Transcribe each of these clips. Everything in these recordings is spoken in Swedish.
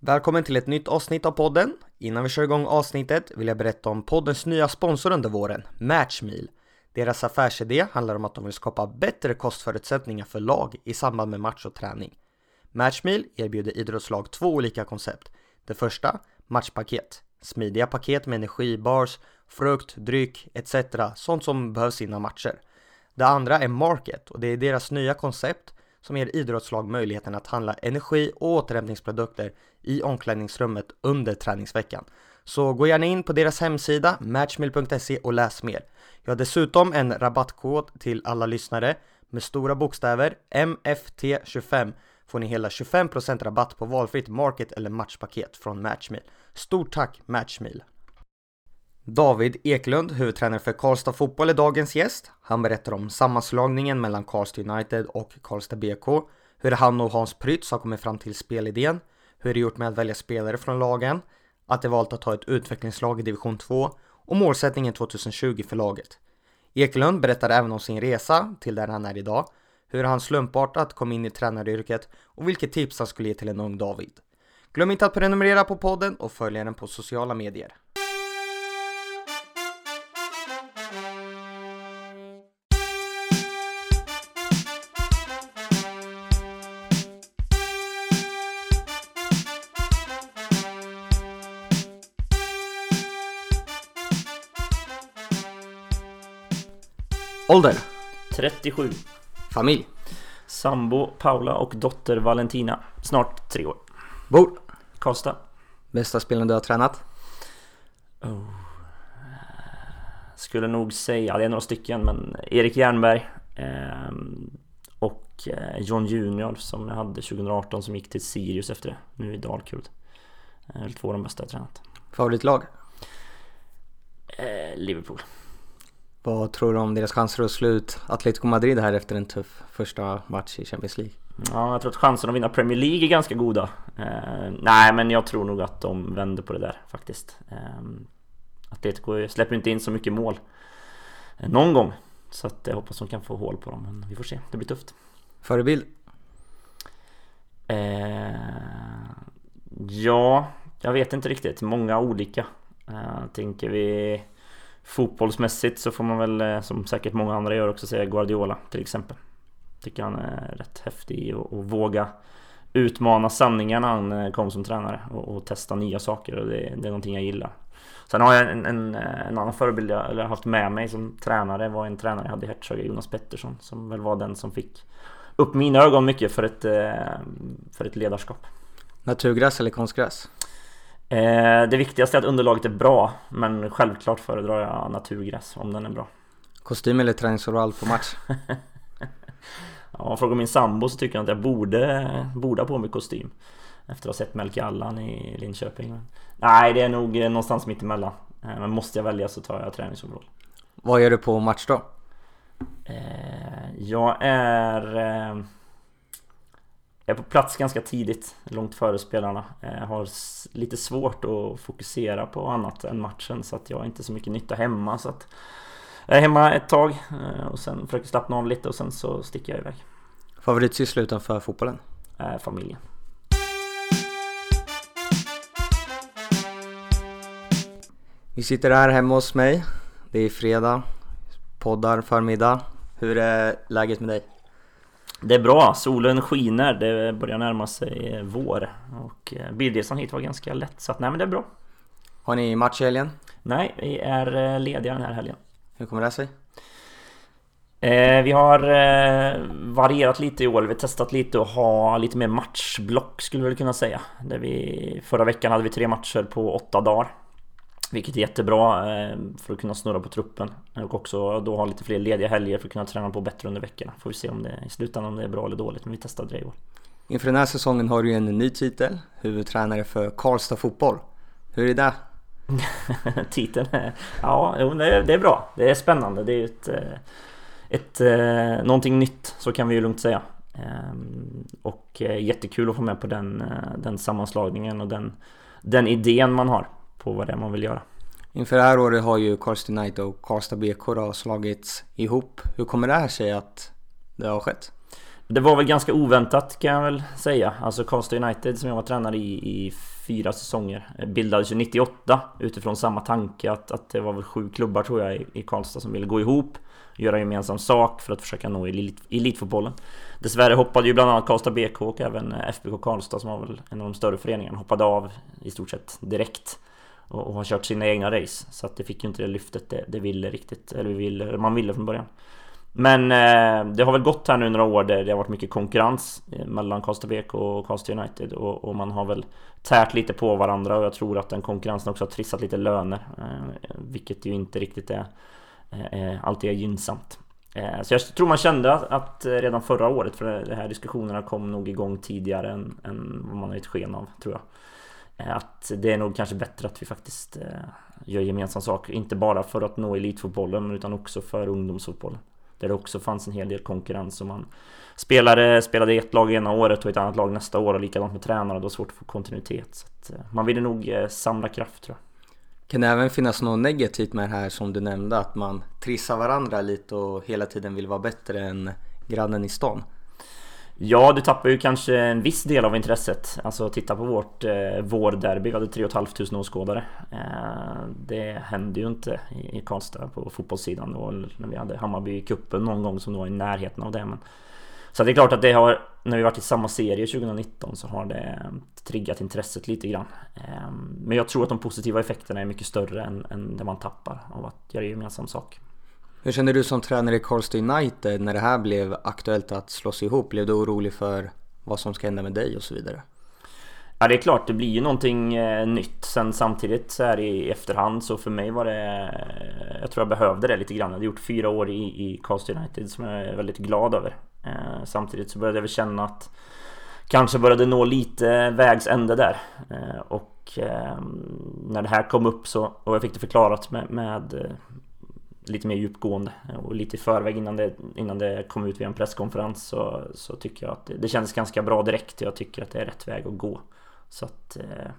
Välkommen till ett nytt avsnitt av podden. Innan vi kör igång avsnittet vill jag berätta om poddens nya sponsor under våren, Matchmeal. Deras affärsidé handlar om att de vill skapa bättre kostförutsättningar för lag i samband med match och träning. Matchmeal erbjuder idrottslag två olika koncept. Det första, matchpaket. Smidiga paket med energibars, frukt, dryck etc. Sånt som behövs innan matcher. Det andra är Market och det är deras nya koncept som ger idrottslag möjligheten att handla energi och återhämtningsprodukter i omklädningsrummet under träningsveckan. Så gå gärna in på deras hemsida matchmill.se och läs mer. Jag har dessutom en rabattkod till alla lyssnare med stora bokstäver MFT25 får ni hela 25% rabatt på valfritt market eller matchpaket från Matchmeal. Stort tack Matchmeal! David Eklund, huvudtränare för Karlstad Fotboll, är dagens gäst. Han berättar om sammanslagningen mellan Karlstad United och Karlstad BK, hur han och Hans Prytz har kommit fram till spelidén, hur det gjort med att välja spelare från lagen, att de valt att ta ett utvecklingslag i division 2 och målsättningen 2020 för laget. Eklund berättar även om sin resa till där han är idag, hur han slumpartat kom in i tränaryrket och vilket tips han skulle ge till en ung David. Glöm inte att prenumerera på podden och följa den på sociala medier. Ålder? 37. Familj? Sambo Paula och dotter Valentina. Snart tre år. Bor? Karlstad. Bästa spelaren du har tränat? Oh. Skulle nog säga, det är några stycken, men Erik Jernberg eh, och John Junior som jag hade 2018 som gick till Sirius efter det. Nu i Dalkurd. Eh, två av de bästa jag tränat. Favoritlag? Eh, Liverpool. Vad tror du om deras chanser att slå ut Atletico Madrid här efter en tuff första match i Champions League? Ja, jag tror att chanserna att vinna Premier League är ganska goda. Eh, nej, men jag tror nog att de vänder på det där faktiskt. Eh, Atletico släpper inte in så mycket mål eh, någon gång. Så att jag hoppas de kan få hål på dem, men vi får se. Det blir tufft. Förebild? Eh, ja, jag vet inte riktigt. Många olika. Eh, tänker vi Fotbollsmässigt så får man väl, eh, som säkert många andra gör också, säga Guardiola till exempel. Tycker han är rätt häftig och, och våga utmana sanningarna när han eh, kom som tränare och, och testa nya saker och det, det, är någonting jag gillar. Sen har jag en, en, en annan förebild jag eller haft med mig som tränare var en tränare jag hade i Hertsöga, Jonas Pettersson, som väl var den som fick upp mina ögon mycket för ett, eh, för ett ledarskap. Naturgräs eller konstgräs? Eh, det viktigaste är att underlaget är bra, men självklart föredrar jag naturgräs om den är bra. Kostym eller träningsoverall på match? ja, frågar min sambo så tycker han att jag borde, borde ha på mig kostym. Efter att ha sett Melke Allan i Linköping. Nej, det är nog någonstans mitt emellan. Eh, men måste jag välja så tar jag träningsoverall. Vad gör du på match då? Eh, jag är... Är på plats ganska tidigt, långt före spelarna. Jag eh, har lite svårt att fokusera på annat än matchen så att jag har inte så mycket nytta hemma. Så att jag är hemma ett tag eh, och sen försöker slappna av lite och sen så sticker jag iväg. Favoritsyssla utanför fotbollen? Eh, familjen. Vi sitter här hemma hos mig. Det är fredag, poddar förmiddag. Hur är läget med dig? Det är bra, solen skiner, det börjar närma sig vår och eh, bilresan hit var ganska lätt så att nej men det är bra. Har ni match i helgen? Nej, vi är eh, lediga den här helgen. Hur kommer det sig? Eh, vi har eh, varierat lite i år, vi har testat lite att ha lite mer matchblock skulle vi kunna säga. Där vi, förra veckan hade vi tre matcher på åtta dagar. Vilket är jättebra eh, för att kunna snurra på truppen och också då ha lite fler lediga helger för att kunna träna på bättre under veckorna. Får vi se om det i slutändan om det är bra eller dåligt, men vi testar år. Inför den här säsongen har du ju en ny titel, huvudtränare för Karlstad Fotboll. Hur är det? Titeln? Ja, det är bra. Det är spännande. Det är ett, eh, ett, eh, någonting nytt, så kan vi ju lugnt säga. Ehm, och jättekul att få med på den, den sammanslagningen och den, den idén man har på vad det är man vill göra. Inför det här året har ju Karlstad United och Karlstad BK då slagits ihop. Hur kommer det här sig att det har skett? Det var väl ganska oväntat kan jag väl säga. Alltså Karlstad United som jag var tränare i i fyra säsonger bildades ju 98 utifrån samma tanke att, att det var väl sju klubbar tror jag i, i Karlstad som ville gå ihop göra gemensam sak för att försöka nå elit, elitfotbollen. Dessvärre hoppade ju bland annat Karlstad BK och även FBK Karlstad som var väl en av de större föreningarna hoppade av i stort sett direkt och, och har kört sina egna race så att det fick ju inte det lyftet det, det ville riktigt eller ville, man ville från början. Men eh, det har väl gått här nu några år där det har varit mycket konkurrens eh, mellan Karlstad BK och Karlstad United och, och, man har väl tärt lite på varandra och jag tror att den konkurrensen också har trissat lite löner eh, vilket ju inte riktigt är eh, eh alltid är gynnsamt. Eh, så jag tror man kände att eh, redan förra året, för de här diskussionerna kom nog igång tidigare än, än vad man har gett sken av, tror jag. Eh, att det är nog kanske bättre att vi faktiskt eh, gör gemensam sak, inte bara för att nå elitfotbollen utan också för ungdomsfotbollen. Där det också fanns en hel del konkurrens och man spelade, spelade i ett lag ena året och ett annat lag nästa år och likadant med tränare, då var svårt att få kontinuitet. Så att eh, man ville nog samla kraft tror jag. Kan det även finnas något negativt med det här som du nämnde, att man trissar varandra lite och hela tiden vill vara bättre än grannen i stan? Ja, du tappar ju kanske en viss del av intresset. Alltså titta på vårt eh, vårderby, vi hade 3 500 åskådare. Eh, det hände ju inte i, i Karlstad på fotbollssidan då, när vi hade Hammarby i kuppen någon gång som då var i närheten av det. Men så det är klart att det har, när vi varit i samma serie 2019 så har det triggat intresset lite grann. Eh, men jag tror att de positiva effekterna är mycket större än, än det man tappar av att göra gemensam sak. Hur känner du som tränare i Karlstad United när det här blev aktuellt att slås ihop? Blev du orolig för vad som ska hända med dig och så vidare? Ja det är klart, det blir ju någonting eh, nytt. Sen samtidigt så här i efterhand så för mig var det... Eh, jag tror jag behövde det lite grann. Jag hade gjort fyra år i, i Karlstad United som jag är väldigt glad över. Eh, samtidigt så började jag väl känna att kanske började nå lite vägs ände där. Eh, och eh, när det här kom upp så, och jag fick det förklarat med, med eh, lite mer djupgående och lite i förväg innan det, innan det kom ut via en presskonferens så, så tycker jag att det, det kändes ganska bra direkt. Jag tycker att det är rätt väg att gå. Så att, eh,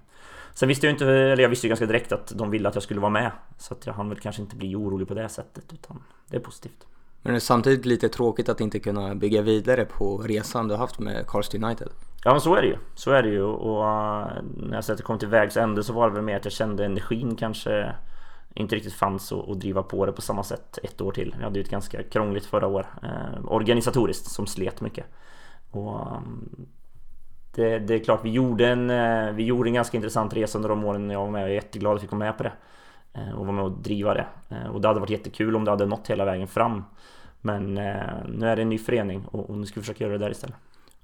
sen visste jag inte, eller jag visste ju ganska direkt att de ville att jag skulle vara med. Så att jag hann väl kanske inte bli orolig på det sättet utan det är positivt. Men det är samtidigt lite tråkigt att inte kunna bygga vidare på resan du har haft med Karlstad United. Ja men så är det ju. Så är det ju och uh, när jag sa att det kom till vägs ände så var det väl mer att jag kände energin kanske inte riktigt fanns att driva på det på samma sätt ett år till. Vi hade ju ett ganska krångligt förra år eh, organisatoriskt som slet mycket. Och ehm, det, det, är klart vi gjorde en, eh, vi gjorde en ganska intressant resa under de åren jag var med. Jag är jätteglad att vi kom med på det. Eh, och var med och driva det. Eh, och det hade varit jättekul om det hade nått hela vägen fram. Men eh, nu är det en ny förening och nu ska vi försöka göra det där istället.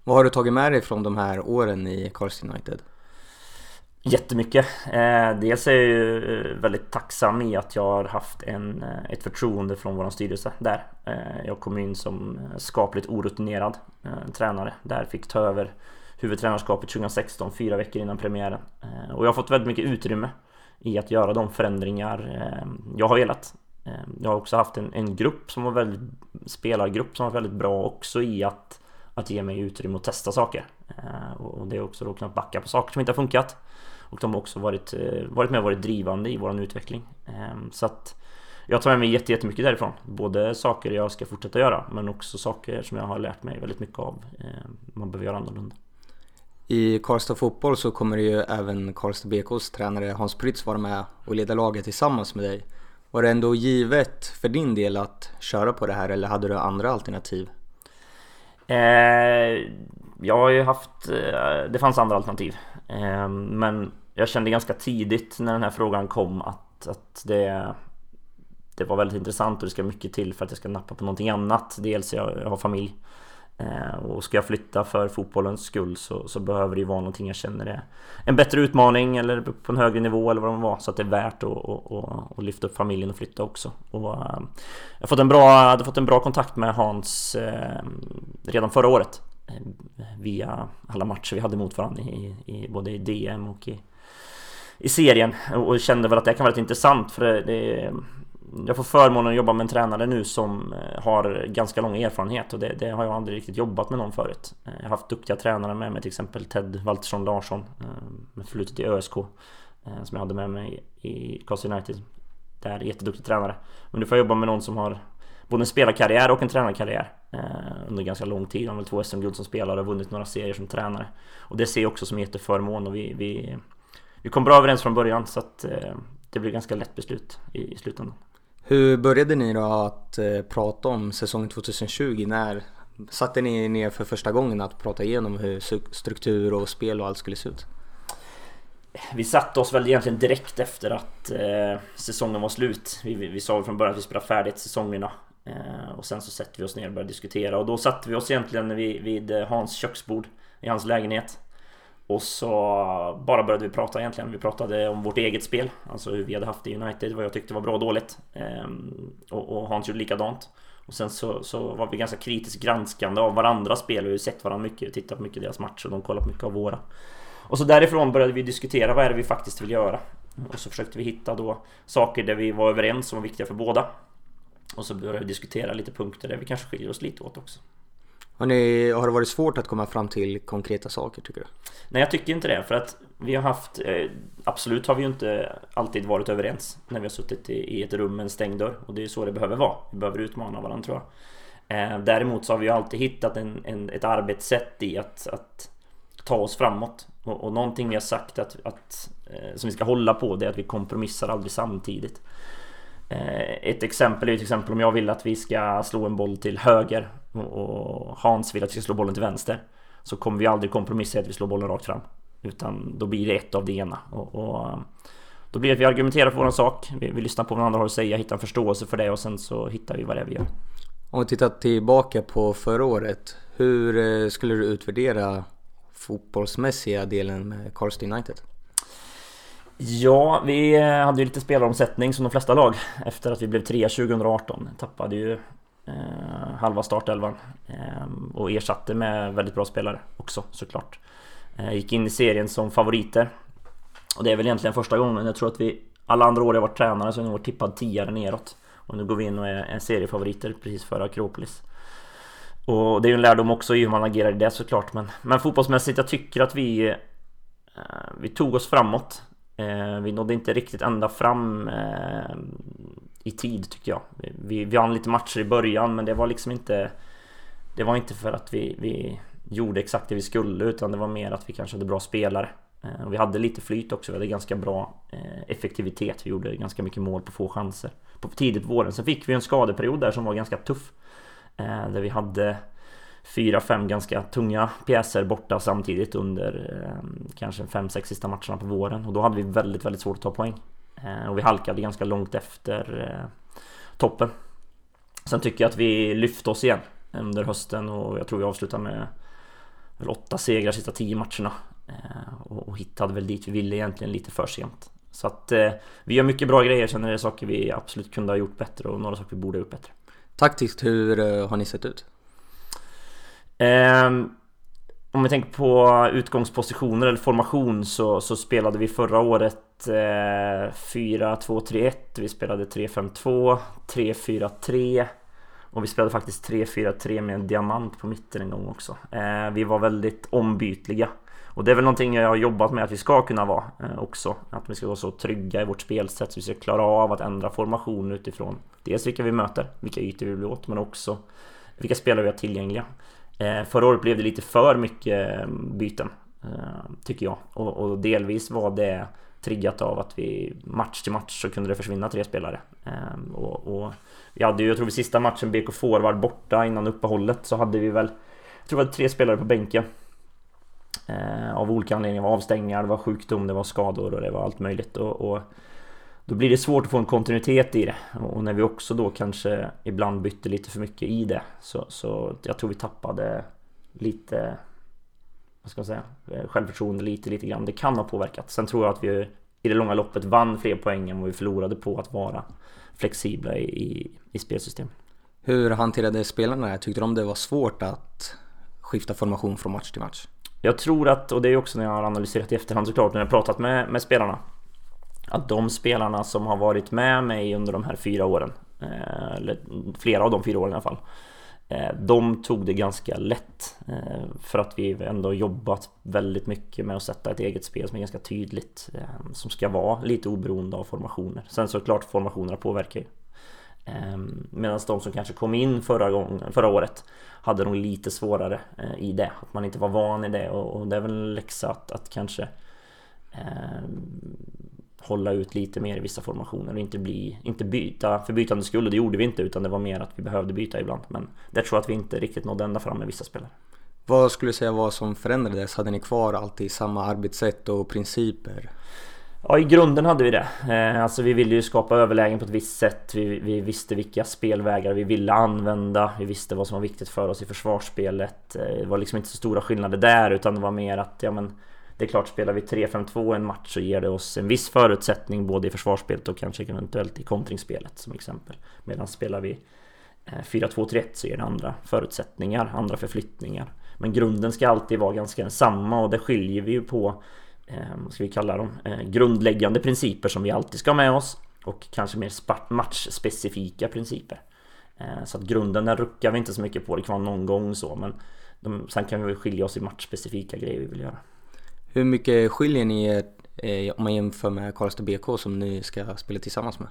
Vad har du tagit med dig från de här åren i Carlsson United? Jättemycket. Eh, dels är jag ju eh, väldigt tacksam i att jag har haft en, eh, ett förtroende från vår styrelse där. jag kom in som skapligt orutinerad tränare. Där fick ta över huvudtränarskapet 2016, fyra veckor innan premiären. och jag har fått väldigt mycket utrymme i att göra de förändringar jag har velat. Jag har också haft en, en grupp som var väldigt spelargrupp som var väldigt bra också i att att ge mig utrymme att testa saker. Och det är också då kunnat backa på saker som inte har funkat. Och de har också varit, varit med och varit drivande i våran utveckling. Så att jag tar med mig jättemycket därifrån. Både saker jag ska fortsätta göra men också saker som jag har lärt mig väldigt mycket av. Man behöver göra annorlunda. I Karlstad Fotboll så kommer ju även Karlstad BKs tränare Hans Prytz vara med och leda laget tillsammans med dig. Var det ändå givet för din del att köra på det här eller hade du andra alternativ? Eh, jag har ju haft, eh, det fanns andra alternativ. Ehm, men jag kände ganska tidigt när den här frågan kom att, att det, det var väldigt intressant och det ska mycket till för att jag ska nappa på någonting annat. Dels jag, jag har familj eh, och ska jag flytta för fotbollens skull så, så, behöver det ju vara någonting jag känner är en bättre utmaning eller på en högre nivå eller vad det var så att det är värt att, att, att, lyfta upp familjen och flytta också. Och, ehm, jag har fått en bra, hade fått en bra kontakt med Hans ehm, redan förra året Eh, via alla matcher vi hade mot varandra i, i, både i DM och i, i serien och kände väl att det kan vara lite intressant för det, det jag får förmånen att jobba med en tränare nu som eh, har ganska lång erfarenhet och det, det, har jag aldrig riktigt jobbat med någon förut. Eh, jag har haft duktiga tränare med mig, till exempel Ted Waltersson Larsson med förflutet i ÖSK som jag hade med mig i Karlstad United. Där, jätteduktig tränare. Men nu får jag jobba med någon som har både en spelarkarriär och en tränarkarriär under ganska lång tid. Han har väl två SM-guld som spelare och vunnit några serier som tränare. Och det ser jag också som jätteförmån och vi, vi, vi kom bra överens från början så att det blir ganska lätt beslut i, i slutändan. Hur började ni då att eh, prata om säsongen 2020? När satte ni ner för första gången att prata igenom hur struktur och spel och allt skulle se ut? Vi satte oss väl egentligen direkt efter att eh, säsongen var slut. Vi, vi, vi sa från början att vi spelade färdigt säsongerna. Eh, och sen så sätter vi oss ner och börjar diskutera. Och då satte vi oss egentligen vid, vid eh, Hans köksbord i hans lägenhet. Och så bara började vi prata egentligen. Vi pratade om vårt eget spel. Alltså hur vi hade haft det i United, vad jag tyckte var bra och dåligt. Ehm, och, och Hans gjorde likadant. Och sen så, så var vi ganska kritiskt granskande av varandras spel. Vi har ju sett varandra mycket, tittat på mycket deras matcher och de kollat på mycket av våra. Och så därifrån började vi diskutera vad är det vi faktiskt vill göra. Och så försökte vi hitta då saker där vi var överens som var viktiga för båda. Och så började vi diskutera lite punkter där vi kanske skiljer oss lite åt också. Har, ni, har det varit svårt att komma fram till konkreta saker tycker du? Nej jag tycker inte det för att vi har haft eh, Absolut har vi ju inte alltid varit överens när vi har suttit i, ett rum med en stängd dörr och det är så det behöver vara. Vi behöver utmana varandra tror jag. Eh, däremot så har vi ju alltid hittat en, en, ett arbetssätt i att, att ta oss framåt. Och, och någonting vi har sagt att, att eh, som vi ska hålla på det är att vi kompromissar aldrig samtidigt. Eh, ett exempel är till exempel om jag vill att vi ska slå en boll till höger och Hans vill att vi ska slå bollen till vänster så kommer vi aldrig kompromissa att vi slår bollen rakt fram. Utan då blir det ett av det ena. Och, och eh, då blir det att vi argumenterar för vår sak. Vi, vi lyssnar på vad andra har att säga, hittar en förståelse för det och sen så hittar vi vad det är vi gör. Om vi tittar tillbaka på förra året. Hur eh, skulle du utvärdera fotbollsmässiga delen med Karlstad United? Ja, vi hade ju lite spelaromsättning som de flesta lag efter att vi blev trea 2018. Tappade ju eh, halva startelvan eh, och ersatte med väldigt bra spelare också såklart. Eh, gick in i serien som favoriter och det är väl egentligen första gången. Jag tror att vi alla andra år jag varit tränare så har vi varit tippad tiare neråt. Och nu går vi in och är, är seriefavoriter precis före Akropolis. Och det är ju en lärdom också i hur man agerar i det såklart men, men fotbollsmässigt jag tycker att vi eh, Vi tog oss framåt eh, Vi nådde inte riktigt ända fram eh, i tid tycker jag. Vi, vi vann lite matcher i början men det var liksom inte Det var inte för att vi, vi gjorde exakt det vi skulle utan det var mer att vi kanske hade bra spelare. Eh, och vi hade lite flyt också, vi hade ganska bra eh, effektivitet. Vi gjorde ganska mycket mål på få chanser. På tidigt på våren. Sen fick vi en skadeperiod där som var ganska tuff. Eh, där vi hade fyra, fem ganska tunga pjäser borta samtidigt under ehm, kanske fem, sex sista matcherna på våren. Och då hade vi väldigt, väldigt svårt att ta poäng. Eh, och vi halkade ganska långt efter eh, toppen. Sen tycker jag att vi lyfte oss igen under hösten och jag tror vi avslutade med väl åtta segrar sista tio matcherna. Eh, och hittade väl dit vi ville egentligen lite för sent. Så att eh, vi gör mycket bra grejer, sen är det saker vi absolut kunde ha gjort bättre och några saker vi borde ha gjort bättre. Taktiskt, hur eh, har ni sett ut? Ehm, om vi tänker på utgångspositioner eller formation så, så spelade vi förra året eh, 4-2-3-1 Vi spelade 3-5-2 3-4-3 Och vi spelade faktiskt 3-4-3 med en diamant på mitten en gång också. Eh, Vi var väldigt ombytliga Och det är väl någonting jag har jobbat med att vi ska kunna vara eh, också. Att vi ska vara så trygga i vårt spelsätt så vi ska klara av att ändra formation utifrån Dels vilka vi möter, vilka ytor vi blir åt men också vilka spelare vi har tillgängliga. Eh, förra året blev det lite för mycket eh, byten eh, Tycker jag. Och, och delvis var det triggat av att vi match till match så kunde det försvinna tre spelare. Eh, och, och vi hade ju, jag tror vi sista matchen BK Forward borta innan uppehållet så hade vi väl Jag tror vi hade tre spelare på bänken. Av olika anledningar, det var avstängningar, det var sjukdom, det var skador och det var allt möjligt. Och, och då blir det svårt att få en kontinuitet i det och när vi också då kanske ibland bytte lite för mycket i det så, så jag tror vi tappade lite vad ska man säga, självförtroende lite, lite grann. Det kan ha påverkat. Sen tror jag att vi i det långa loppet vann fler poäng än vad vi förlorade på att vara flexibla i, i, i spelsystemet. Hur hanterade spelarna det? Tyckte de det var svårt att skifta formation från match till match? Jag tror att, och det är också när jag har analyserat i efterhand såklart, när jag pratat med, med spelarna att de spelarna som har varit med mig under de här fyra åren, eh, eller flera av de fyra åren i alla fall, eh, de tog det ganska lätt eh, för att vi ändå jobbat väldigt mycket med att sätta ett eget spel som är ganska tydligt som ska vara lite oberoende av formationer. Sen såklart formationerna påverkar ju. Medan de som kanske kom in förra, gången, förra året hade nog lite svårare i det. Att man inte var van i det och, det är väl en läxa att, att kanske hålla ut lite mer i vissa formationer och inte, bli, inte byta för bytandets skull. Och det gjorde vi inte utan det var mer att vi behövde byta ibland. Men det tror jag att vi inte riktigt nådde ända fram med vissa spelare. Vad skulle du säga var som förändrades? Hade ni kvar alltid samma arbetssätt och principer? Ja, i grunden hade vi det. Eh, alltså vi ville ju skapa överlägen på ett visst sätt. Vi, vi, visste vilka spelvägar vi ville använda. Vi visste vad som var viktigt för oss i försvarsspelet. Eh, det var liksom inte så stora skillnader där utan det var mer att ja men det är klart, spelar vi 3-5-2 en match så ger det oss en viss förutsättning både i försvarsspelet och kanske eventuellt i kontringsspelet som exempel. Medan spelar vi eh, 4-2-3-1 så ger det andra förutsättningar, andra förflyttningar. Men grunden ska alltid vara ganska densamma och det skiljer vi ju på eh, vad ska vi kalla dem, eh, grundläggande principer som vi alltid ska ha med oss och kanske mer matchspecifika principer. Eh, så att grunden den ruckar vi inte så mycket på, det kan vara någon gång så men de, sen kan vi skilja oss i matchspecifika grejer vi vill göra. Hur mycket skiljer ni er eh, om man jämför med Karlstad BK som ni ska spela tillsammans med?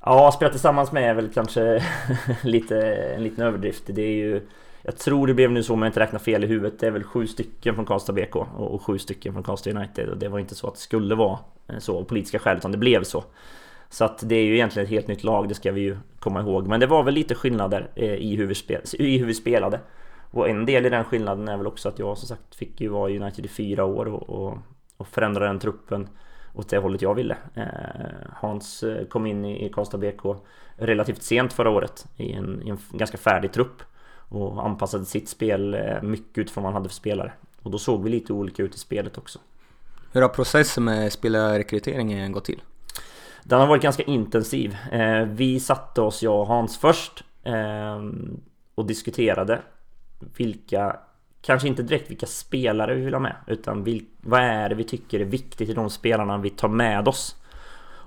Ja, spela tillsammans med är väl kanske lite, en liten överdrift. Det är ju jag tror det blev nu så om jag inte räknar fel i huvudet. Det är väl sju stycken från Karlstad BK och sju stycken från Karlstad United. Och det var inte så att det skulle vara eh, så av politiska skäl utan det blev så. Så att det är ju egentligen ett helt nytt lag, det ska vi ju komma ihåg. Men det var väl lite skillnader eh, i hur vi, spel, i hur vi spelade. Och en del i den skillnaden är väl också att jag som sagt fick ju vara i United i fyra år och, och, och förändra den truppen åt det hållet jag ville. Eh, Hans kom in i Karlstad BK relativt sent förra året i en, i en ganska färdig trupp och anpassade sitt spel eh, mycket utifrån vad han hade för spelare. Och då såg vi lite olika ut i spelet också. Hur har processen med spelarrekryteringen gått till? Den har varit ganska intensiv. Eh, vi satte oss, jag och Hans först eh, och diskuterade vilka, kanske inte direkt vilka spelare vi vill ha med, utan vad är det vi tycker är viktigt i de spelarna vi tar med oss.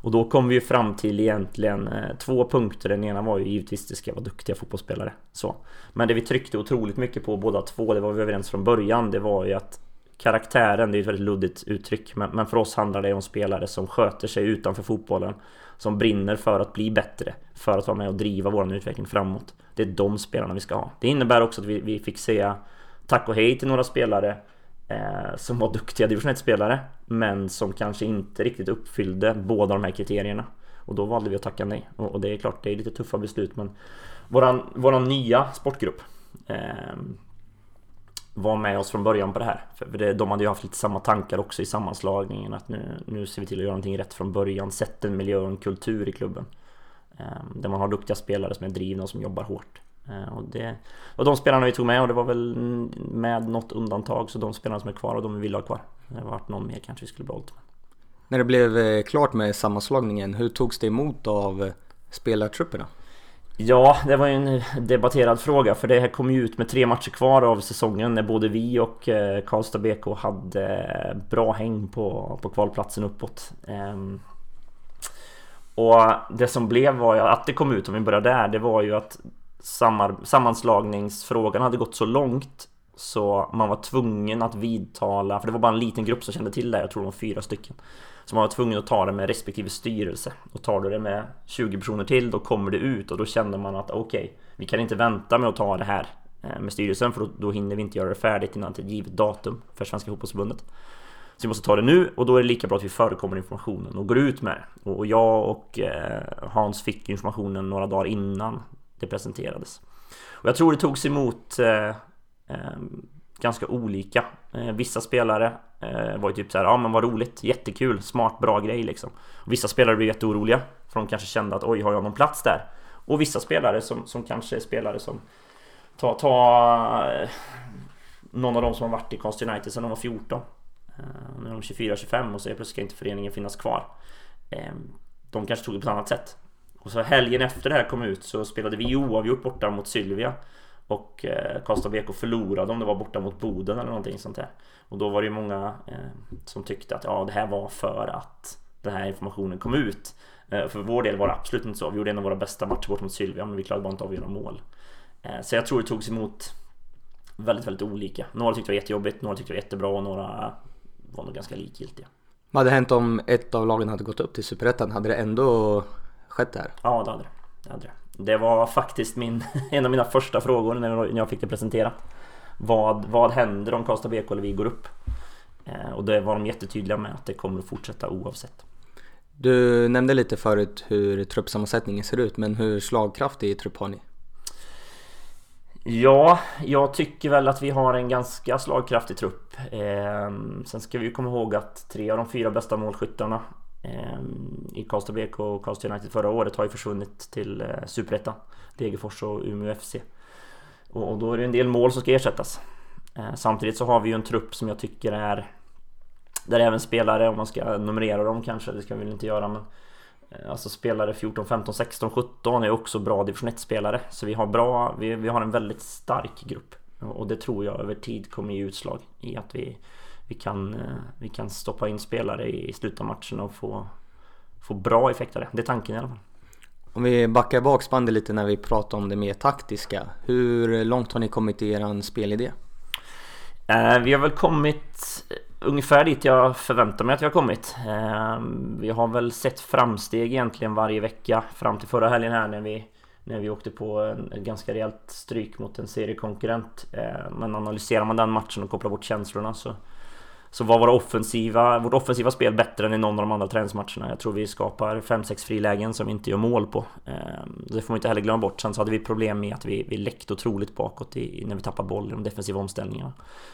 Och då kom vi ju fram till egentligen eh, två punkter. Den ena var ju givetvis att det ska vara duktiga fotbollsspelare. Så. Men det vi tryckte otroligt mycket på båda två, det var vi överens från början, det var ju att karaktären, det är ett väldigt luddigt uttryck, men, men för oss handlar det om spelare som sköter sig utanför fotbollen. Som brinner för att bli bättre, för att vara med och driva vår utveckling framåt. Det är de spelarna vi ska ha. Det innebär också att vi, vi fick säga tack och hej till några spelare eh, som var duktiga division 1-spelare men som kanske inte riktigt uppfyllde båda de här kriterierna. Och då valde vi att tacka nej. Och, och det är klart, det är lite tuffa beslut men våran, våran nya sportgrupp eh, var med oss från början på det här. För det, de hade ju haft lite samma tankar också i sammanslagningen att nu, nu ser vi till att göra någonting rätt från början. Sätt en miljö och en kultur i klubben. Eh, där man har duktiga spelare som är drivna och som jobbar hårt. Eh, och det var de spelarna vi tog med och det var väl med något undantag så de spelarna som är kvar och de vi vill ha kvar. Det har varit någon mer kanske vi skulle behållit. När det blev eh, klart med sammanslagningen, hur togs det emot av eh, spelartrupperna? Ja, det var ju en debatterad fråga för det här kom ju ut med tre matcher kvar av säsongen när både vi och eh, Karlstad BK hade eh, bra häng på, på kvalplatsen uppåt. Ehm, och det som blev var ju att det kom ut, om vi börjar där, det var ju att sammanslagningsfrågan hade gått så långt så man var tvungen att vidtala, för det var bara en liten grupp som kände till det, jag tror det var fyra stycken. Så man var tvungen att ta det med respektive styrelse. Och tar du det med 20 personer till, då kommer det ut och då kände man att okej, okay, vi kan inte vänta med att ta det här eh, med styrelsen för då, då hinner vi inte göra det färdigt innan ett givet datum för Svenska Fotbollförbundet. Så vi måste ta det nu och då är det lika bra att vi förekommer informationen och går ut med det. Och jag och eh, Hans fick informationen några dagar innan det presenterades. Och jag tror det togs emot eh, Ehm, ganska olika. Ehm, vissa spelare eh, var ju typ så här, ja men vad roligt, jättekul, smart, bra grej liksom. Vissa spelare blev jätteoroliga, för de kanske kände att oj, har jag någon plats där? Och vissa spelare som, som kanske är spelare som Ta, ta eh, någon av dem som har varit i Const United sedan de var 14 ehm, Nu är de 24-25 och så plötsligt ska inte föreningen finnas kvar De kanske tog det på ett annat sätt och så helgen efter det här kom ut så spelade vi oavgjort borta mot Sylvia. Och eh, Karlstad BK förlorade om det var borta mot Boden eller någonting sånt där. Och då var det ju många eh, som tyckte att ja, det här var för att den här informationen kom ut. Eh, för vår del var det absolut inte så. Vi gjorde en av våra bästa matcher bort mot Sylvia men vi klarade bara inte av att göra mål. Eh, så jag tror det togs emot väldigt, väldigt olika. Några tyckte det var jättejobbigt, några tyckte det var jättebra och några var nog ganska likgiltiga. Vad hade hänt om ett av lagen hade gått upp till Superettan? Hade det ändå skett det här? Ja, det hade det. det hade det. Det var faktiskt min, en av mina första frågor när jag fick det presenterat. Vad, vad händer om Karlstad BK eller vi går upp? Eh, och det var de jättetydliga med att det kommer att fortsätta oavsett. Du nämnde lite förut hur truppsammansättningen ser ut, men hur slagkraftig trupp har ni? Ja, jag tycker väl att vi har en ganska slagkraftig trupp. Eh, sen ska vi komma ihåg att tre av de fyra bästa målskyttarna Ehm, i Karlstad BK och Karlstad United förra året har ju försvunnit till eh, Superettan. Degerfors och Umeå FC. Och, och, då är det en del mål som ska ersättas. Ehm, samtidigt så har vi ju en trupp som jag tycker är där även spelare, om man ska numrera dem kanske, det ska vi väl inte göra men eh, alltså spelare 14, 15, 16, 17 är också bra division 1 spelare Så vi har bra, vi, vi har en väldigt stark grupp Och det tror jag över tid kommer ge utslag i att vi vi kan, eh, vi kan stoppa in spelare i slutet av matchen och få Få bra effekt av det, det är tanken i alla fall Om vi backar bak bandet lite när vi pratar om det mer taktiska Hur långt har ni kommit i eran spelidé? Eh, vi har väl kommit ungefär dit jag förväntar mig att vi har kommit. Ehm, vi har väl sett framsteg egentligen varje vecka fram till förra helgen här när vi när vi åkte på en, ett ganska rejält stryk mot en seriekonkurrent. Men analyserar man den matchen och kopplar bort känslorna så så var våra offensiva, vårt offensiva spel bättre än i någon av de andra träningsmatcherna. Jag tror vi skapar 5-6 frilägen som vi inte gör mål på. Ehm, det får man inte heller glömma bort. Sen så hade vi problem med att vi, vi läckte otroligt bakåt i, när vi tappade boll i de defensiva omställningarna.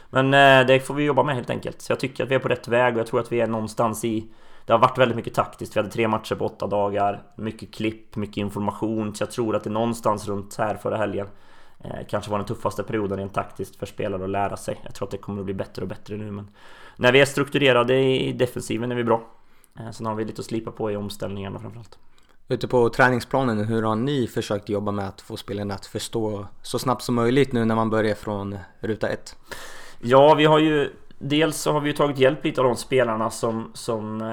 Men eh, det får vi jobba med helt enkelt. Så jag tycker att vi är på rätt väg och jag tror att vi är någonstans i... Det har varit väldigt mycket taktiskt. Vi hade tre matcher på åtta dagar. Mycket klipp, mycket information. Så jag tror att det är någonstans runt här förra helgen kanske var den tuffaste perioden rent taktiskt för spelare att lära sig. Jag tror att det kommer att bli bättre och bättre nu men När vi är strukturerade i defensiven är vi bra. Eh, sen har vi lite att slipa på i omställningarna framförallt. Ute på träningsplanen, hur har ni försökt jobba med att få spelarna att förstå så snabbt som möjligt nu när man börjar från ruta ett? Ja, vi har ju Dels så har vi ju tagit hjälp lite av de spelarna som, som eh,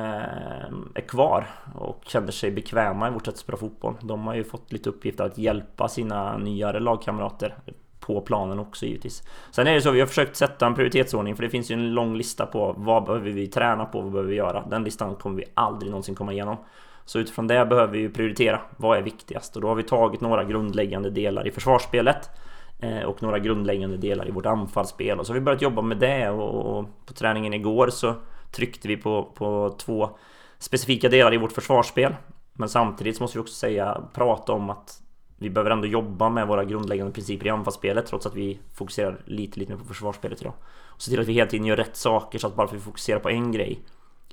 är kvar och känner sig bekväma i vårt sätt att spela fotboll. De har ju fått lite uppgift att hjälpa sina nyare lagkamrater på planen också givetvis. Sen är det så, vi har försökt sätta en prioritetsordning för det finns ju en lång lista på vad behöver vi träna på, vad behöver vi göra? Den listan kommer vi aldrig någonsin komma igenom. Så utifrån det behöver vi prioritera. Vad är viktigast? Och då har vi tagit några grundläggande delar i försvarsspelet Eh, och några grundläggande delar i vårt anfallsspel. Och så har vi börjat jobba med det och, på träningen igår så tryckte vi på, på två specifika delar i vårt försvarsspel. Men samtidigt så måste vi också säga, prata om att vi behöver ändå jobba med våra grundläggande principer i anfallsspelet trots att vi fokuserar lite, lite mer på försvarsspelet idag. Och se till att vi hela tiden gör rätt saker så att bara för att vi fokuserar på en grej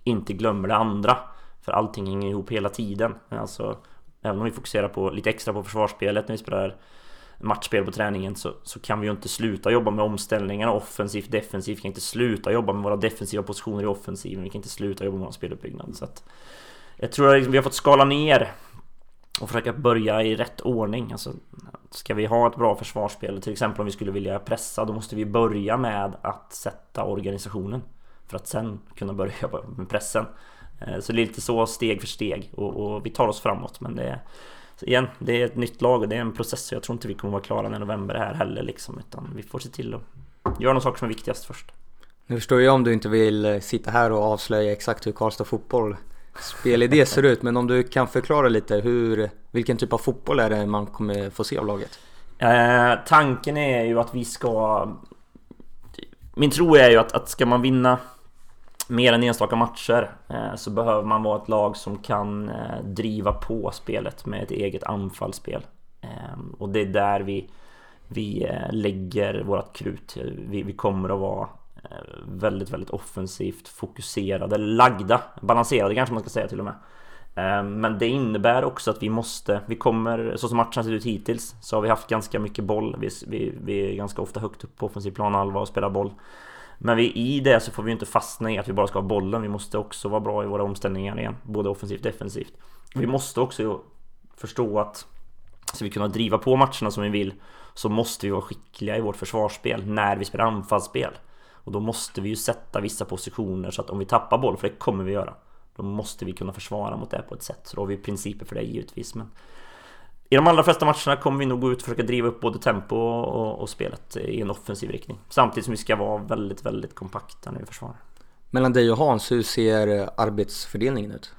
inte glömmer det andra. För allting hänger ihop hela tiden. Alltså, även om vi fokuserar på lite extra på försvarsspelet när vi spelar matchspel på träningen så, så kan vi ju inte sluta jobba med omställningarna offensivt, defensivt. Vi kan inte sluta jobba med våra defensiva positioner i offensiven. Vi kan inte sluta jobba med vår speluppbyggnad. Så att jag tror att vi har fått skala ner och försöka börja i rätt ordning. Alltså, ska vi ha ett bra försvarsspel, till exempel om vi skulle vilja pressa, då måste vi börja med att sätta organisationen. För att sen kunna börja jobba med pressen. Eh, så det är lite så steg för steg och, och vi tar oss framåt men det är så igen, det är ett nytt lag och det är en process. Jag tror inte vi kommer vara klara när november här heller liksom. Utan vi får se till att göra de saker som är viktigast först. Nu förstår jag om du inte vill eh, sitta här och avslöja exakt hur Karlstad fotboll spelidé ser ut. Men om du kan förklara lite hur, vilken typ av fotboll är det man kommer få se av laget? Eh, tanken är ju att vi ska... Min tro är ju att, att ska man vinna mer än enstaka matcher eh, så behöver man vara ett lag som kan eh, driva på spelet med ett eget anfallsspel. Eh, och det är där vi, vi lägger vårt krut. Vi, vi kommer att vara väldigt, väldigt offensivt fokuserade, lagda, balanserade kanske man ska säga till och med. Men det innebär också att vi måste, vi kommer, så som matchen sett ut hittills, så har vi haft ganska mycket boll. Vi, vi, vi är ganska ofta högt upp på offensiv planhalva och spelar boll. Men vi, i det så får vi inte fastna i att vi bara ska ha bollen. Vi måste också vara bra i våra omställningar igen. Både offensivt och defensivt. Vi måste också förstå att ska vi kunna driva på matcherna som vi vill så måste vi vara skickliga i vårt försvarsspel när vi spelar anfallsspel. Och då måste vi ju sätta vissa positioner så att om vi tappar boll, för det kommer vi göra, då måste vi kunna försvara mot det på ett sätt. Så då har vi principer för det givetvis. Men i de allra flesta matcherna kommer vi nog gå ut och försöka driva upp både tempo och, och spelet i en offensiv riktning. Samtidigt som vi ska vara väldigt, väldigt kompakta när vi försvarar. Mellan dig och Hans, hur ser arbetsfördelningen ut?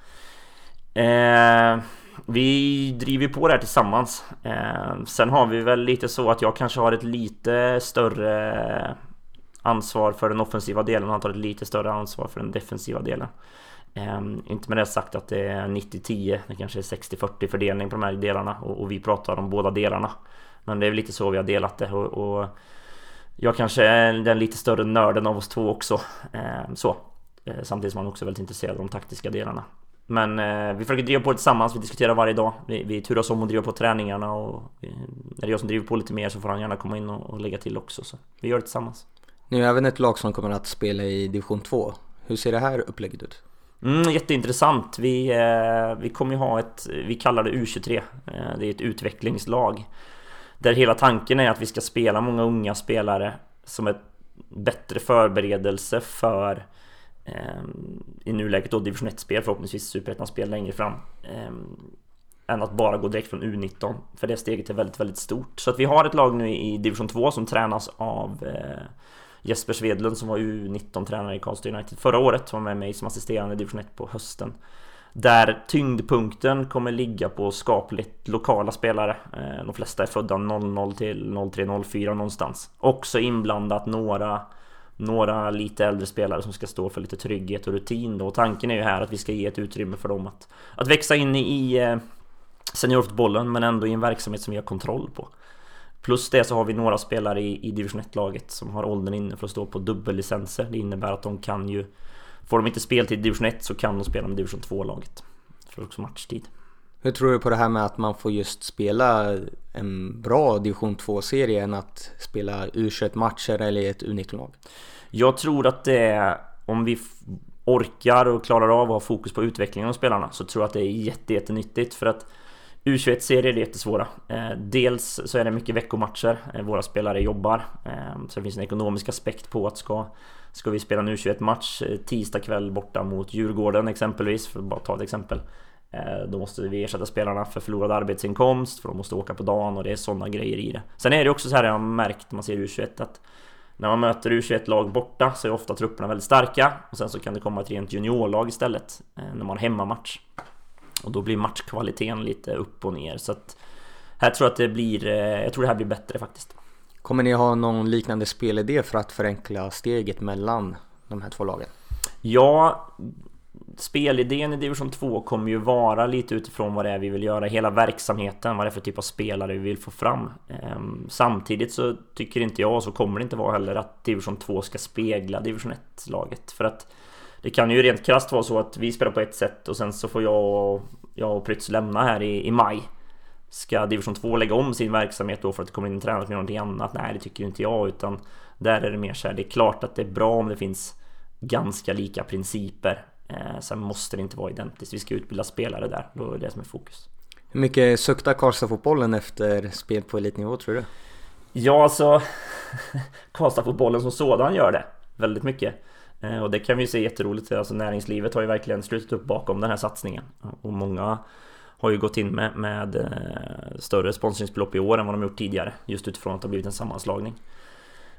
Eh, vi driver på det här tillsammans. Eh, sen har vi väl lite så att jag kanske har ett lite större ansvar för den offensiva delen och han tar ett lite större ansvar för den defensiva delen. Eh, inte med det sagt att det är 90-10, det kanske är 60-40 fördelning på de här delarna och, och, vi pratar om båda delarna. Men det är väl lite så vi har delat det och, och jag kanske är den lite större nörden av oss två också. Eh, så. Eh, samtidigt som man också är väldigt intresserad av de taktiska delarna. Men eh, vi försöker driva på tillsammans, vi diskuterar varje dag. Vi, vi turas om att driva på träningarna och eh, vi, är det jag som driver på lite mer så får han gärna komma in och, och lägga till också. Så vi gör det tillsammans. Ni är även ett lag som kommer att spela i division 2. Hur ser det här upplägget ut? Mm, jätteintressant. Vi, eh, vi kommer ju ha ett, vi kallar det U23. Eh, det är ett utvecklingslag. Där hela tanken är att vi ska spela många unga spelare som ett bättre förberedelse för eh, i nuläget då division 1-spel, förhoppningsvis superettan-spel längre fram. Eh, än att bara gå direkt från U19, för det steget är väldigt, väldigt stort. Så att vi har ett lag nu i division 2 som tränas av eh, Jesper Svedlund som var U19-tränare i Karlstad United förra året, var med mig som assisterande i division 1 på hösten. Där tyngdpunkten kommer ligga på skapligt lokala spelare. Eh, de flesta är födda 00 till 03, 04 någonstans. Också inblandat några några lite äldre spelare som ska stå för lite trygghet och rutin då. Och tanken är ju här att vi ska ge ett utrymme för dem att, att växa in i eh, seniorfotbollen men ändå i en verksamhet som vi har kontroll på. Plus det så har vi några spelare i, i division 1-laget som har åldern inne för att stå på dubbellicenser. Det innebär att de kan ju... Får de inte speltid i division 1 så kan de spela med division 2-laget. För också matchtid. Hur tror du på det här med att man får just spela en bra division 2-serie än att spela U21-matcher eller i ett U19-lag? Jag tror att det är, om vi orkar och klarar av att ha fokus på utvecklingen av spelarna så tror jag att det är jätte, jättenyttigt för att U21-serier är jättesvåra. Eh, dels så är det mycket veckomatcher, eh, våra spelare jobbar. Eh, så det finns en ekonomisk aspekt på att ska, ska vi spela en U21-match tisdag kväll borta mot Djurgården exempelvis, för att bara ta ett exempel. Då måste vi ersätta spelarna för förlorad arbetsinkomst, för de måste åka på dagen och det är sådana grejer i det. Sen är det också så här jag har märkt när man ser U21 att när man möter U21-lag borta så är ofta trupperna väldigt starka och sen så kan det komma ett rent juniorlag istället när man har hemmamatch. Och då blir matchkvaliteten lite upp och ner så att här tror jag att det blir, eh, jag tror det här blir bättre faktiskt. Kommer ni ha någon liknande spelidé för att förenkla steget mellan de här två lagen? Ja, spelidén i division 2 kommer ju vara lite utifrån vad det är vi vill göra, hela verksamheten, vad det är för typ av spelare vi vill få fram. Ehm, samtidigt så tycker inte jag, och så kommer det inte vara heller, att division 2 ska spegla division 1-laget. För att det kan ju rent krasst vara så att vi spelar på ett sätt och sen så får jag och, jag och Prytz lämna här i, i maj. Ska division 2 lägga om sin verksamhet då för att det kommer in en tränare med någonting annat? Nej, det tycker inte jag, utan där är det mer så här, det är klart att det är bra om det finns ganska lika principer Eh, sen måste det inte vara identiskt. Vi ska utbilda spelare där. Då är det som är fokus. Hur mycket suktar Karlstad-fotbollen efter spel på elitnivå tror du? Ja, alltså Karlstad-fotbollen som sådan gör det väldigt mycket. Eh, och det kan vi ju se jätteroligt. Alltså näringslivet har ju verkligen slutit upp bakom den här satsningen. Och många har ju gått in med, med eh, större sponsringsbelopp i år än vad de gjort tidigare. Just utifrån att det har blivit en sammanslagning.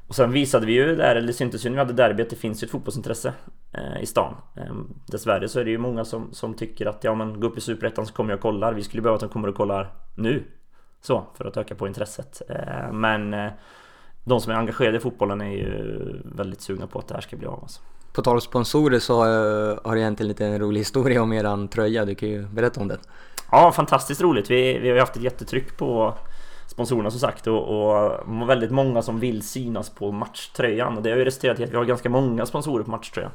Och sen visade vi ju där, eller syntes ju när vi hade derby att det finns ju ett fotbollsintresse eh, i stan. Dessvärre så är det ju många som, som tycker att ja men gå upp i Superettan så kommer jag och kollar. Vi skulle behöva att de kommer och kollar nu. Så, för att öka på intresset. Men de som är engagerade i fotbollen är ju väldigt sugna på att det här ska bli av. Alltså. På tal om sponsorer så har det hänt en liten rolig historia om eran tröja. Du kan ju berätta om den. Ja, fantastiskt roligt. Vi, vi har haft ett jättetryck på sponsorerna som sagt och, och väldigt många som vill synas på matchtröjan och det har ju resulterat i att vi har ganska många sponsorer på matchtröjan.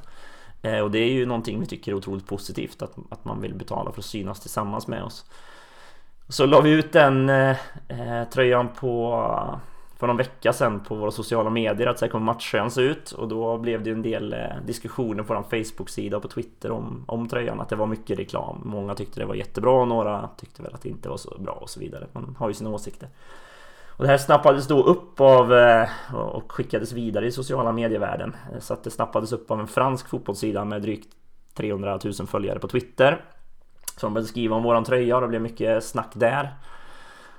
Eh, och det är ju någonting vi tycker är otroligt positivt att, att man vill betala för att synas tillsammans med oss. Så la vi ut den eh, eh tröjan på för någon vecka sedan på våra sociala medier att så här kommer matchtröjan se ut och då blev det ju en del eh, diskussioner på vår Facebook-sida och på Twitter om, om tröjan att det var mycket reklam. Många tyckte det var jättebra och några tyckte väl att det inte var så bra och så vidare. Man har ju sina åsikter. Och det här snappades då upp av eh, och skickades vidare i sociala medievärlden. Eh, så att det snappades upp av en fransk fotbollssida med drygt 300 000 följare på Twitter. Som började skriva om våran tröja och det blev mycket snack där.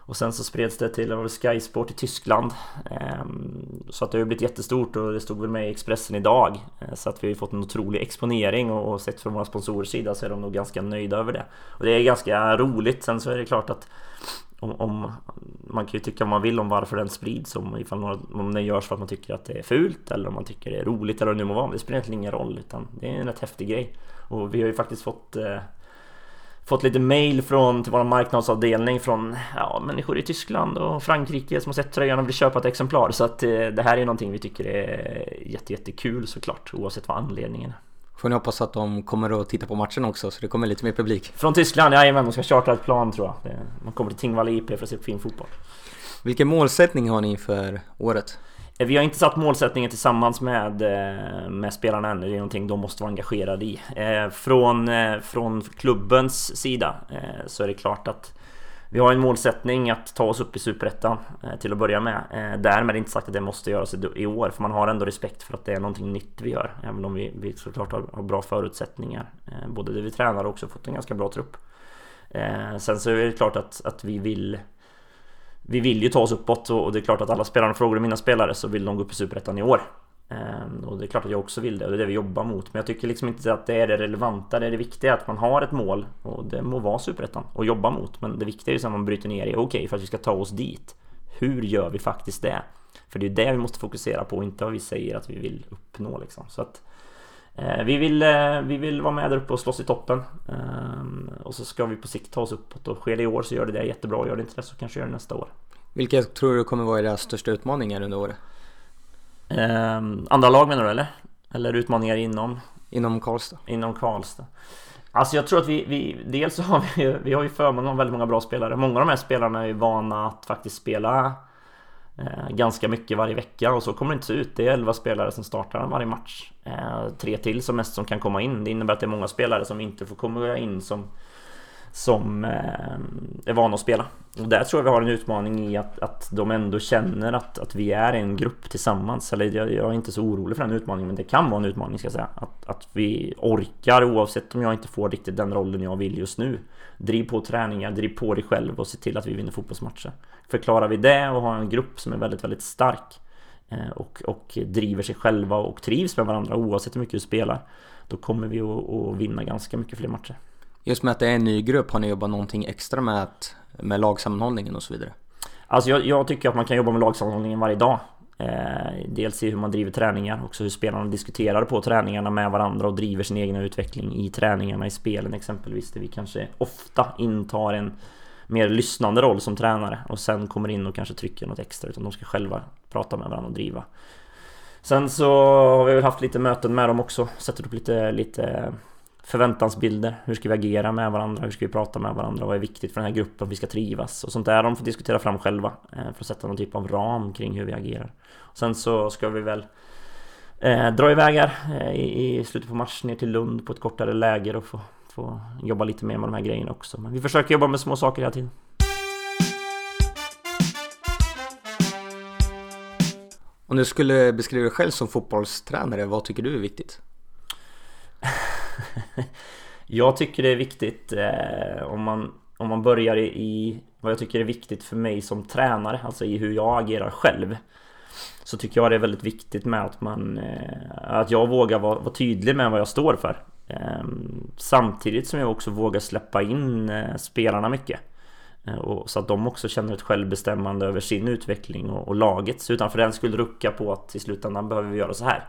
Och sen så spreds det till Sky Sport i Tyskland. Ehm, så att det har ju blivit jättestort och det stod väl med i Expressen idag. Eh, så att vi har fått en otrolig exponering och sett från våra sponsorers sida så är de nog ganska nöjda över det. Och det är ganska roligt. Sen så är det klart att om, om, man kan ju tycka vad man vill om varför den sprids om, ifall några, om den görs för att man tycker att det är fult eller om man tycker det är roligt eller vad det nu må vara. Det spelar egentligen ingen roll utan det är en rätt häftig grej. Och vi har ju faktiskt fått eh, Fått lite mail från till vår marknadsavdelning från ja, människor i Tyskland och Frankrike som har sett tröjan och vill köpa ett exemplar. Så att eh, det här är någonting vi tycker är jätte, jättekul såklart oavsett vad anledningen är. Får ni hoppas att de kommer att titta på matchen också så det kommer lite mer publik. Från Tyskland, jajamän, de ska chartra ett plan tror jag. Man kommer till Tingvalla IP för att se på fin fotboll. Vilken målsättning har ni för året? Eh, vi har inte satt målsättningen tillsammans med, eh, med spelarna ännu. Det är någonting de måste vara engagerade i. Eh, från, från klubbens sida så är det klart att vi har en målsättning att ta oss upp i Superettan till att börja med. Därmed inte sagt att det måste göras i år, för man har ändå respekt för att det är någonting nytt vi gör. Även om vi, vi såklart har, har bra förutsättningar. Både det vi tränar och också fått en ganska bra trupp. Sen så är det klart att, att vi vill vi vill ju ta oss uppåt och det är klart att alla spelarna frågar mina spelare så vill de gå upp i Superettan i år. Ehm, och det är klart att jag också vill det och det är det vi jobbar mot. Men jag tycker liksom inte att det är det relevanta. Det är det viktiga att man har ett mål och det må vara Superettan och jobba mot. Men det viktiga är ju att man bryter ner det. Okej, okay, för att vi ska ta oss dit. Hur gör vi faktiskt det? För det är det vi måste fokusera på, inte vad vi säger att vi vill uppnå liksom. Så att Eh, vi vill, eh, vi vill vara med där uppe och slåss i toppen. Ehm, och så ska vi på sikt ta oss uppåt och sker det i år så gör det det jättebra. Gör det inte det så kanske gör det nästa år. Vilka tror du kommer vara era största utmaningar under året? Andra lag menar du eller? Eller utmaningar inom? Inom Karlstad. Inom Karlstad. Alltså jag tror att vi, vi dels så har vi, vi har ju förmånen av väldigt många bra spelare. Många av de här spelarna är ju vana att faktiskt spela Eh, Eh, ganska mycket varje vecka och så kommer det inte se ut. Det är 11 spelare som startar varje match. Eh, tre till som mest som kan komma in. Det innebär att det är många spelare som inte får komma in som som eh, är vana att spela. Och där tror jag vi har en utmaning i att, att de ändå känner att, att vi är en grupp tillsammans. Eller jag, jag är inte så orolig för den utmaningen, men det kan vara en utmaning ska jag säga. Att, att vi orkar, oavsett om jag inte får riktigt den rollen jag vill just nu. Driv på träningar, driv på dig själv och se till att vi vinner fotbollsmatcher. Förklarar vi det och har en grupp som är väldigt, väldigt stark eh, och, och driver sig själva och trivs med varandra oavsett hur mycket du spelar. Då kommer vi att, att vinna ganska mycket fler matcher. Just med att det är en ny grupp, har ni jobbat någonting extra med, att, med lagsammanhållningen och så vidare? Alltså jag, jag tycker att man kan jobba med lagsammanhållningen varje dag. Eh, dels i hur man driver träningar, också hur spelarna diskuterar på träningarna med varandra och driver sin egen utveckling i träningarna i spelen exempelvis. Där vi kanske ofta intar en mer lyssnande roll som tränare och sen kommer in och kanske trycker något extra utan de ska själva prata med varandra och driva. Sen så har vi väl haft lite möten med dem också, sätter upp lite, lite förväntansbilder. Hur ska vi agera med varandra? Hur ska vi prata med varandra? Vad är viktigt för den här gruppen? Vi ska trivas och sånt där. De får diskutera fram själva eh, för att sätta någon typ av ram kring hur vi agerar. Sen så ska vi väl eh, dra iväg här eh, i, i, slutet på mars ner till Lund på ett kortare läger och få, få jobba lite mer med de här grejerna också. Men vi försöker jobba med små saker hela tiden. Om du skulle beskriva dig själv som fotbollstränare, vad tycker du är viktigt? jag tycker det är viktigt eh, om, man, om man börjar i, i vad jag tycker är viktigt för mig som tränare, alltså i hur jag agerar själv. Så tycker jag det är väldigt viktigt med att man eh, Att jag vågar vara, vara, tydlig med vad jag står för. Eh, samtidigt som jag också vågar släppa in eh, spelarna mycket. Eh, och, så att de också känner ett självbestämmande över sin utveckling och, och lagets utan för den skulle rucka på att i slutändan behöver vi göra så här.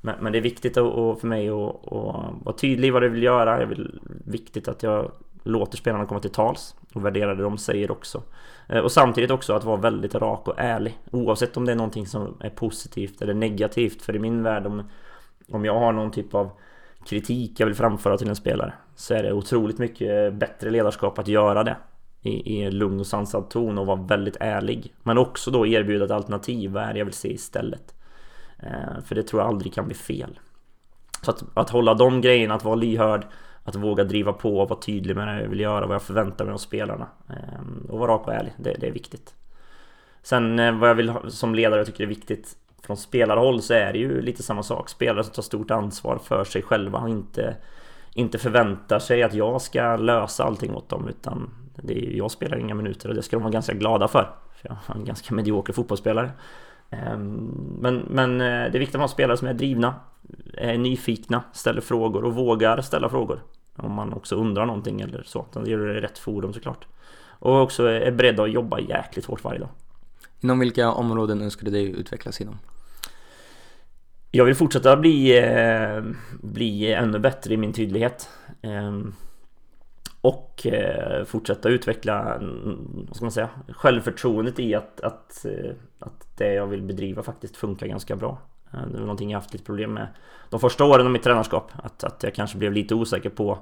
Men, men det är viktigt att, för mig att, att vara tydlig i vad jag vill göra. Det är viktigt att jag låter spelarna komma till tals och värdera det de säger också. Eh, och samtidigt också att vara väldigt rak och ärlig. Oavsett om det är någonting som är positivt eller negativt. För i min värld om, om jag har någon typ av kritik jag vill framföra till en spelare så är det otroligt mycket bättre ledarskap att göra det i, i en lugn och sansad ton och vara väldigt ärlig. Men också då erbjuda ett alternativ. Vad är det jag vill se istället? Eh, för det tror jag aldrig kan bli fel. Så att, att hålla de grejerna, att vara lyhörd, att våga driva på och vara tydlig med det jag vill göra, vad jag förväntar mig av spelarna. Eh, och vara rak och ärlig, det, det är viktigt. Sen eh, vad jag vill ha, som ledare, jag tycker det är viktigt från spelarhåll så är det ju lite samma sak. Spelare som tar stort ansvar för sig själva och inte, inte förväntar sig att jag ska lösa allting åt dem utan det är, jag spelar inga minuter och det ska de vara ganska glada för. för jag är en ganska medioker fotbollsspelare. Ehm, men, men eh, det är viktigt att ha spelare som är drivna, är nyfikna, ställer frågor och vågar ställa frågor. Om man också undrar någonting eller så. Det gör det i rätt forum såklart. Och också är beredda att jobba jäkligt hårt varje dag. Inom vilka områden önskar du dig utvecklas inom? Jag vill fortsätta bli, eh, bli ännu bättre i min tydlighet. Och eh, fortsätta utveckla, vad ska man säga, självförtroendet i att, att, eh, att det jag vill bedriva faktiskt funkar ganska bra. Eh, det var någonting jag haft lite problem med de första åren av mitt tränarskap. Att, att jag kanske blev lite osäker på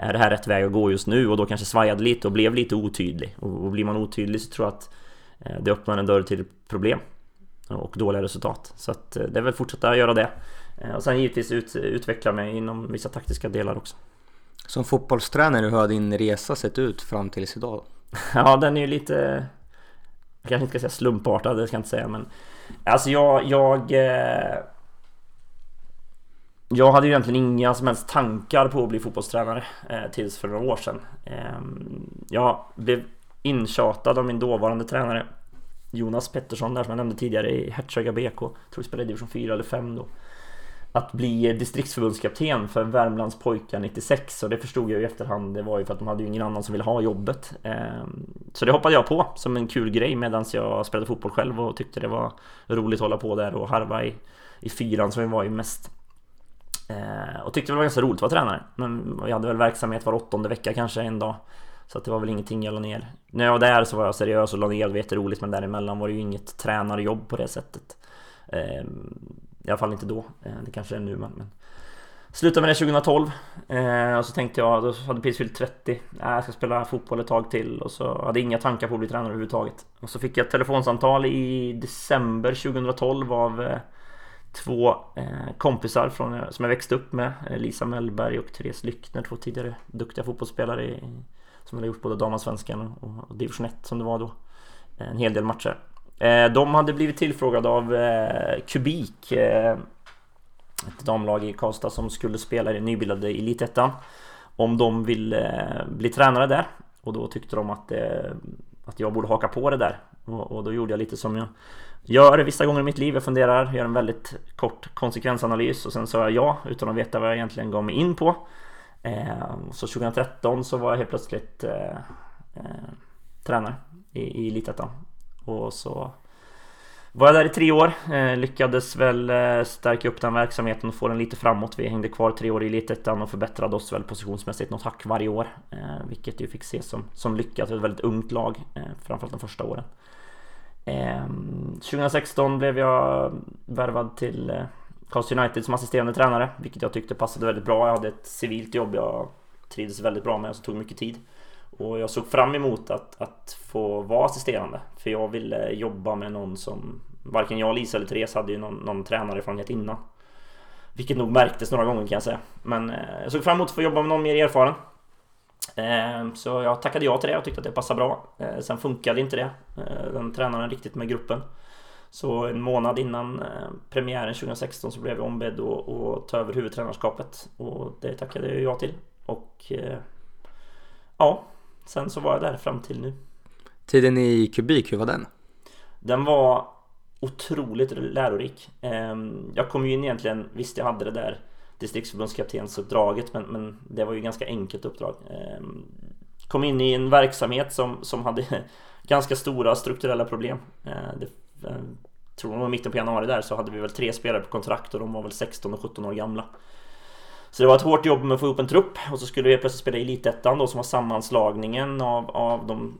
är det här rätt väg att gå just nu? Och då kanske svajade lite och blev lite otydlig. Och, och blir man otydlig så tror jag att det öppnar en dörr till problem och dåliga resultat. Så att det är väl fortsätta göra det. Och sen givetvis ut, utveckla mig inom vissa taktiska delar också. Som fotbollstränare, hur har din resa sett ut fram tills idag? ja, den är ju lite... Jag kanske inte ska säga slumpartad, det ska jag inte säga men... Alltså jag... Jag, eh, jag hade ju egentligen inga som helst tankar på att bli fotbollstränare eh, tills för några år sedan. Eh, jag blev intjatad av min dåvarande tränare Jonas Pettersson där som jag nämnde tidigare i Hertsöga BK. Jag tror vi spelade i division 4 eller 5 då att bli distriktsförbundskapten för Värmlands pojkar 96 och det förstod jag i efterhand. Det var ju för att de hade ju ingen annan som ville ha jobbet. Ehm, så det hoppade jag på som en kul grej medan jag spelade fotboll själv och tyckte det var roligt att hålla på där och harva i, i fyran som vi var i mest. Ehm, och tyckte det var ganska roligt att vara tränare. Men jag hade väl verksamhet var åttonde vecka kanske en dag. Så att det var väl ingenting jag la ner. När jag var där så var jag seriös och la ner, det var jätteroligt men däremellan var det ju inget tränarjobb på det sättet. Ehm, i alla fall inte då. Eh, det kanske är nu men... men. Slutade med det 2012 eh, och så tänkte jag, då hade precis fyllt 30 äh, Jag ska spela fotboll ett tag till. Och så hade jag inga tankar på att bli tränare överhuvudtaget. Och så fick jag ett telefonsamtal i december 2012 av eh, Två eh, kompisar från, eh, som jag växte upp med. Eh, Lisa Mellberg och Therese Lyckner, två tidigare duktiga fotbollsspelare i, Som hade gjort både damallsvenskan och, och division 1 som det var då. En hel del matcher. Eh, de hade blivit tillfrågade av eh, Kubik eh, Ett damlag i Karlstad som skulle spela i den nybildade Elitettan Om de ville eh, bli tränare där. Och då tyckte de att, eh, att jag borde haka på det där. Och, och, då gjorde jag lite som jag gör vissa gånger i mitt liv. Jag funderar, gör en väldigt kort konsekvensanalys och sen sa jag ja utan att veta vad jag egentligen gav mig in på. Så 2013 så var jag helt plötsligt eh, tränare i, i Elitettan och så var jag där i tre år, eh, lyckades väl eh, stärka upp den verksamheten och få den lite framåt. Vi hängde kvar tre år i Elitettan och förbättrade oss väl positionsmässigt något hack varje år. Eh, vilket ju fick ses som, som lyckat, ett väldigt ungt lag, eh, framförallt de första åren. Ehm, 2016 blev jag värvad till eh, Karlstad United som assisterande tränare, vilket jag tyckte passade väldigt bra. Jag hade ett civilt jobb jag trivdes väldigt bra med, och tog mycket tid. Och jag såg fram emot att, att få vara assisterande. För jag ville jobba med någon som Varken jag, Lisa eller Therese hade ju någon, någon tränarerfarenhet innan. Vilket nog märktes några gånger kan jag säga. Men eh, jag såg fram emot att få jobba med någon mer erfaren. Eh, så jag tackade ja till det och tyckte att det passade bra. Eh, sen funkade inte det. Eh, den tränaren riktigt med gruppen. Så en månad innan eh, premiären 2016 så blev jag ombedd att ta över huvudtränarskapet. Och det tackade jag ja till. Och eh, ja, Sen så var jag där fram till nu. Tiden i kubik, hur var den? Den var otroligt lärorik. Ehm, jag kom ju in egentligen, visst jag hade det där distriktsförbundskaptensuppdraget men, men det var ju ganska enkelt uppdrag. Ehm, kom in i en verksamhet som, som hade ganska stora strukturella problem. Ehm, det, jag tror var mitten på januari där så hade vi väl tre spelare på kontrakt och de var väl 16 och 17 år gamla. Så det var ett hårt jobb med att få ihop en trupp och så skulle vi plötsligt spela Elitettan då som var sammanslagningen av, av de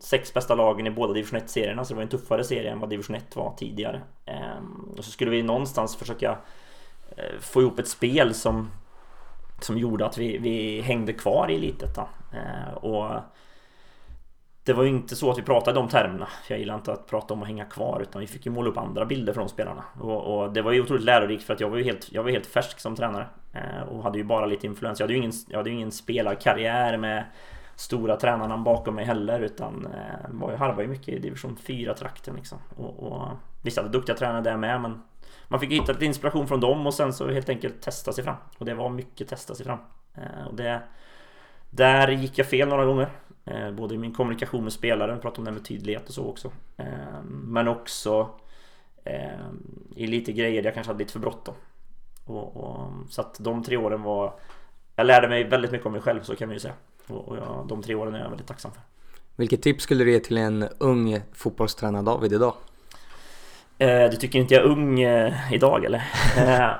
sex bästa lagen i båda division 1-serierna så det var en tuffare serie än vad division 1 var tidigare. Ehm, och så skulle vi någonstans försöka eh, få ihop ett spel som som gjorde att vi, vi hängde kvar i Elitettan. Ehm, och det var ju inte så att vi pratade om de termerna. Jag gillar inte att prata om att hänga kvar utan vi fick ju måla upp andra bilder från spelarna. Och, och det var ju otroligt lärorikt för att jag var ju helt, jag var helt färsk som tränare. Eh, och hade ju bara lite influens. Jag hade ju ingen, jag hade ju ingen spelarkarriär med stora tränarna bakom mig heller utan eh, var ju, harvade ju mycket i division 4-trakten liksom. Och, och visst hade duktiga tränare där med men man fick hitta lite inspiration från dem och sen så helt enkelt testa sig fram. Och det var mycket testa sig fram. Eh, och det, där gick jag fel några gånger. Eh, både i min kommunikation med spelaren, vi pratade om det med tydlighet och så också. Eh, men också eh, i lite grejer där jag kanske hade lite för bråttom. Och, och, så att de tre åren var... Jag lärde mig väldigt mycket om mig själv, så kan man ju säga. Och, och jag, de tre åren är jag väldigt tacksam för. Vilket tips skulle du ge till en ung fotbollstränare David idag? Eh, du tycker inte jag är ung eh, idag eller? Eh,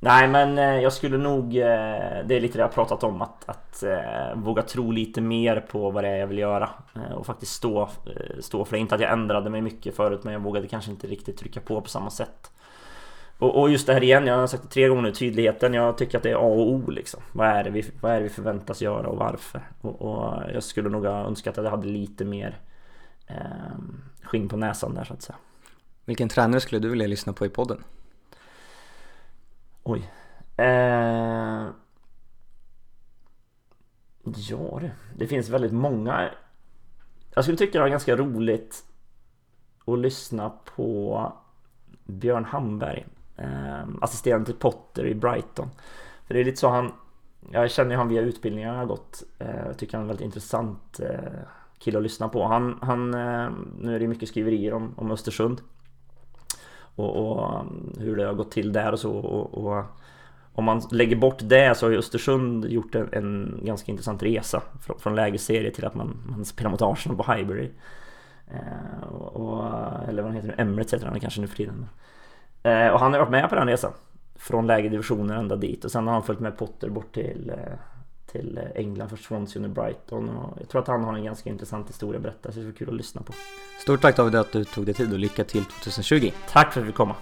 nej men eh, jag skulle nog, eh, det är lite det jag pratat om, att, att eh, våga tro lite mer på vad det är jag vill göra. och faktiskt stå, stå för det. Inte att jag ändrade mig mycket förut men jag vågade kanske inte riktigt trycka på på samma sätt. Och, och just det här igen, jag har sagt det tre gånger nu, tydligheten. Jag tycker att det är A och O liksom. Vad är det vi, vad är vi förväntas göra och varför? Och, och jag skulle nog ha önskat att jag hade lite mer eh, skinn på näsan där så att säga. Vilken tränare skulle du vilja lyssna på i podden? Oj. Eh... Ja det, det finns väldigt många. Jag skulle tycka det var ganska roligt att lyssna på Björn Hamberg. Eh, assisterande till Potter i Brighton. För det är lite så han Jag känner ju han via utbildningar jag har gått. Eh, jag tycker han är väldigt intressant eh, kille att lyssna på. Han, han eh, nu är det mycket skriverier om, om Östersund och, och, ehm, hur det har gått till där och så. Och, och, om man lägger bort det så har ju Östersund gjort en, en ganska intressant resa från, från lägerserie till att man, man spelar mot Arsenal på Highbury. Eh, och, eller vad heter det, Emirates heter han kanske nu för tiden. Eh, och han har varit med på den resan. Från lägedivisioner ända dit och sen har han följt med Potter bort till eh, till England för Swansea under Brighton och jag tror att han har en ganska intressant historia att berätta så det är kul att lyssna på. Stort tack David att du tog dig tid och lycka till 2020. Tack för att vi fick komma.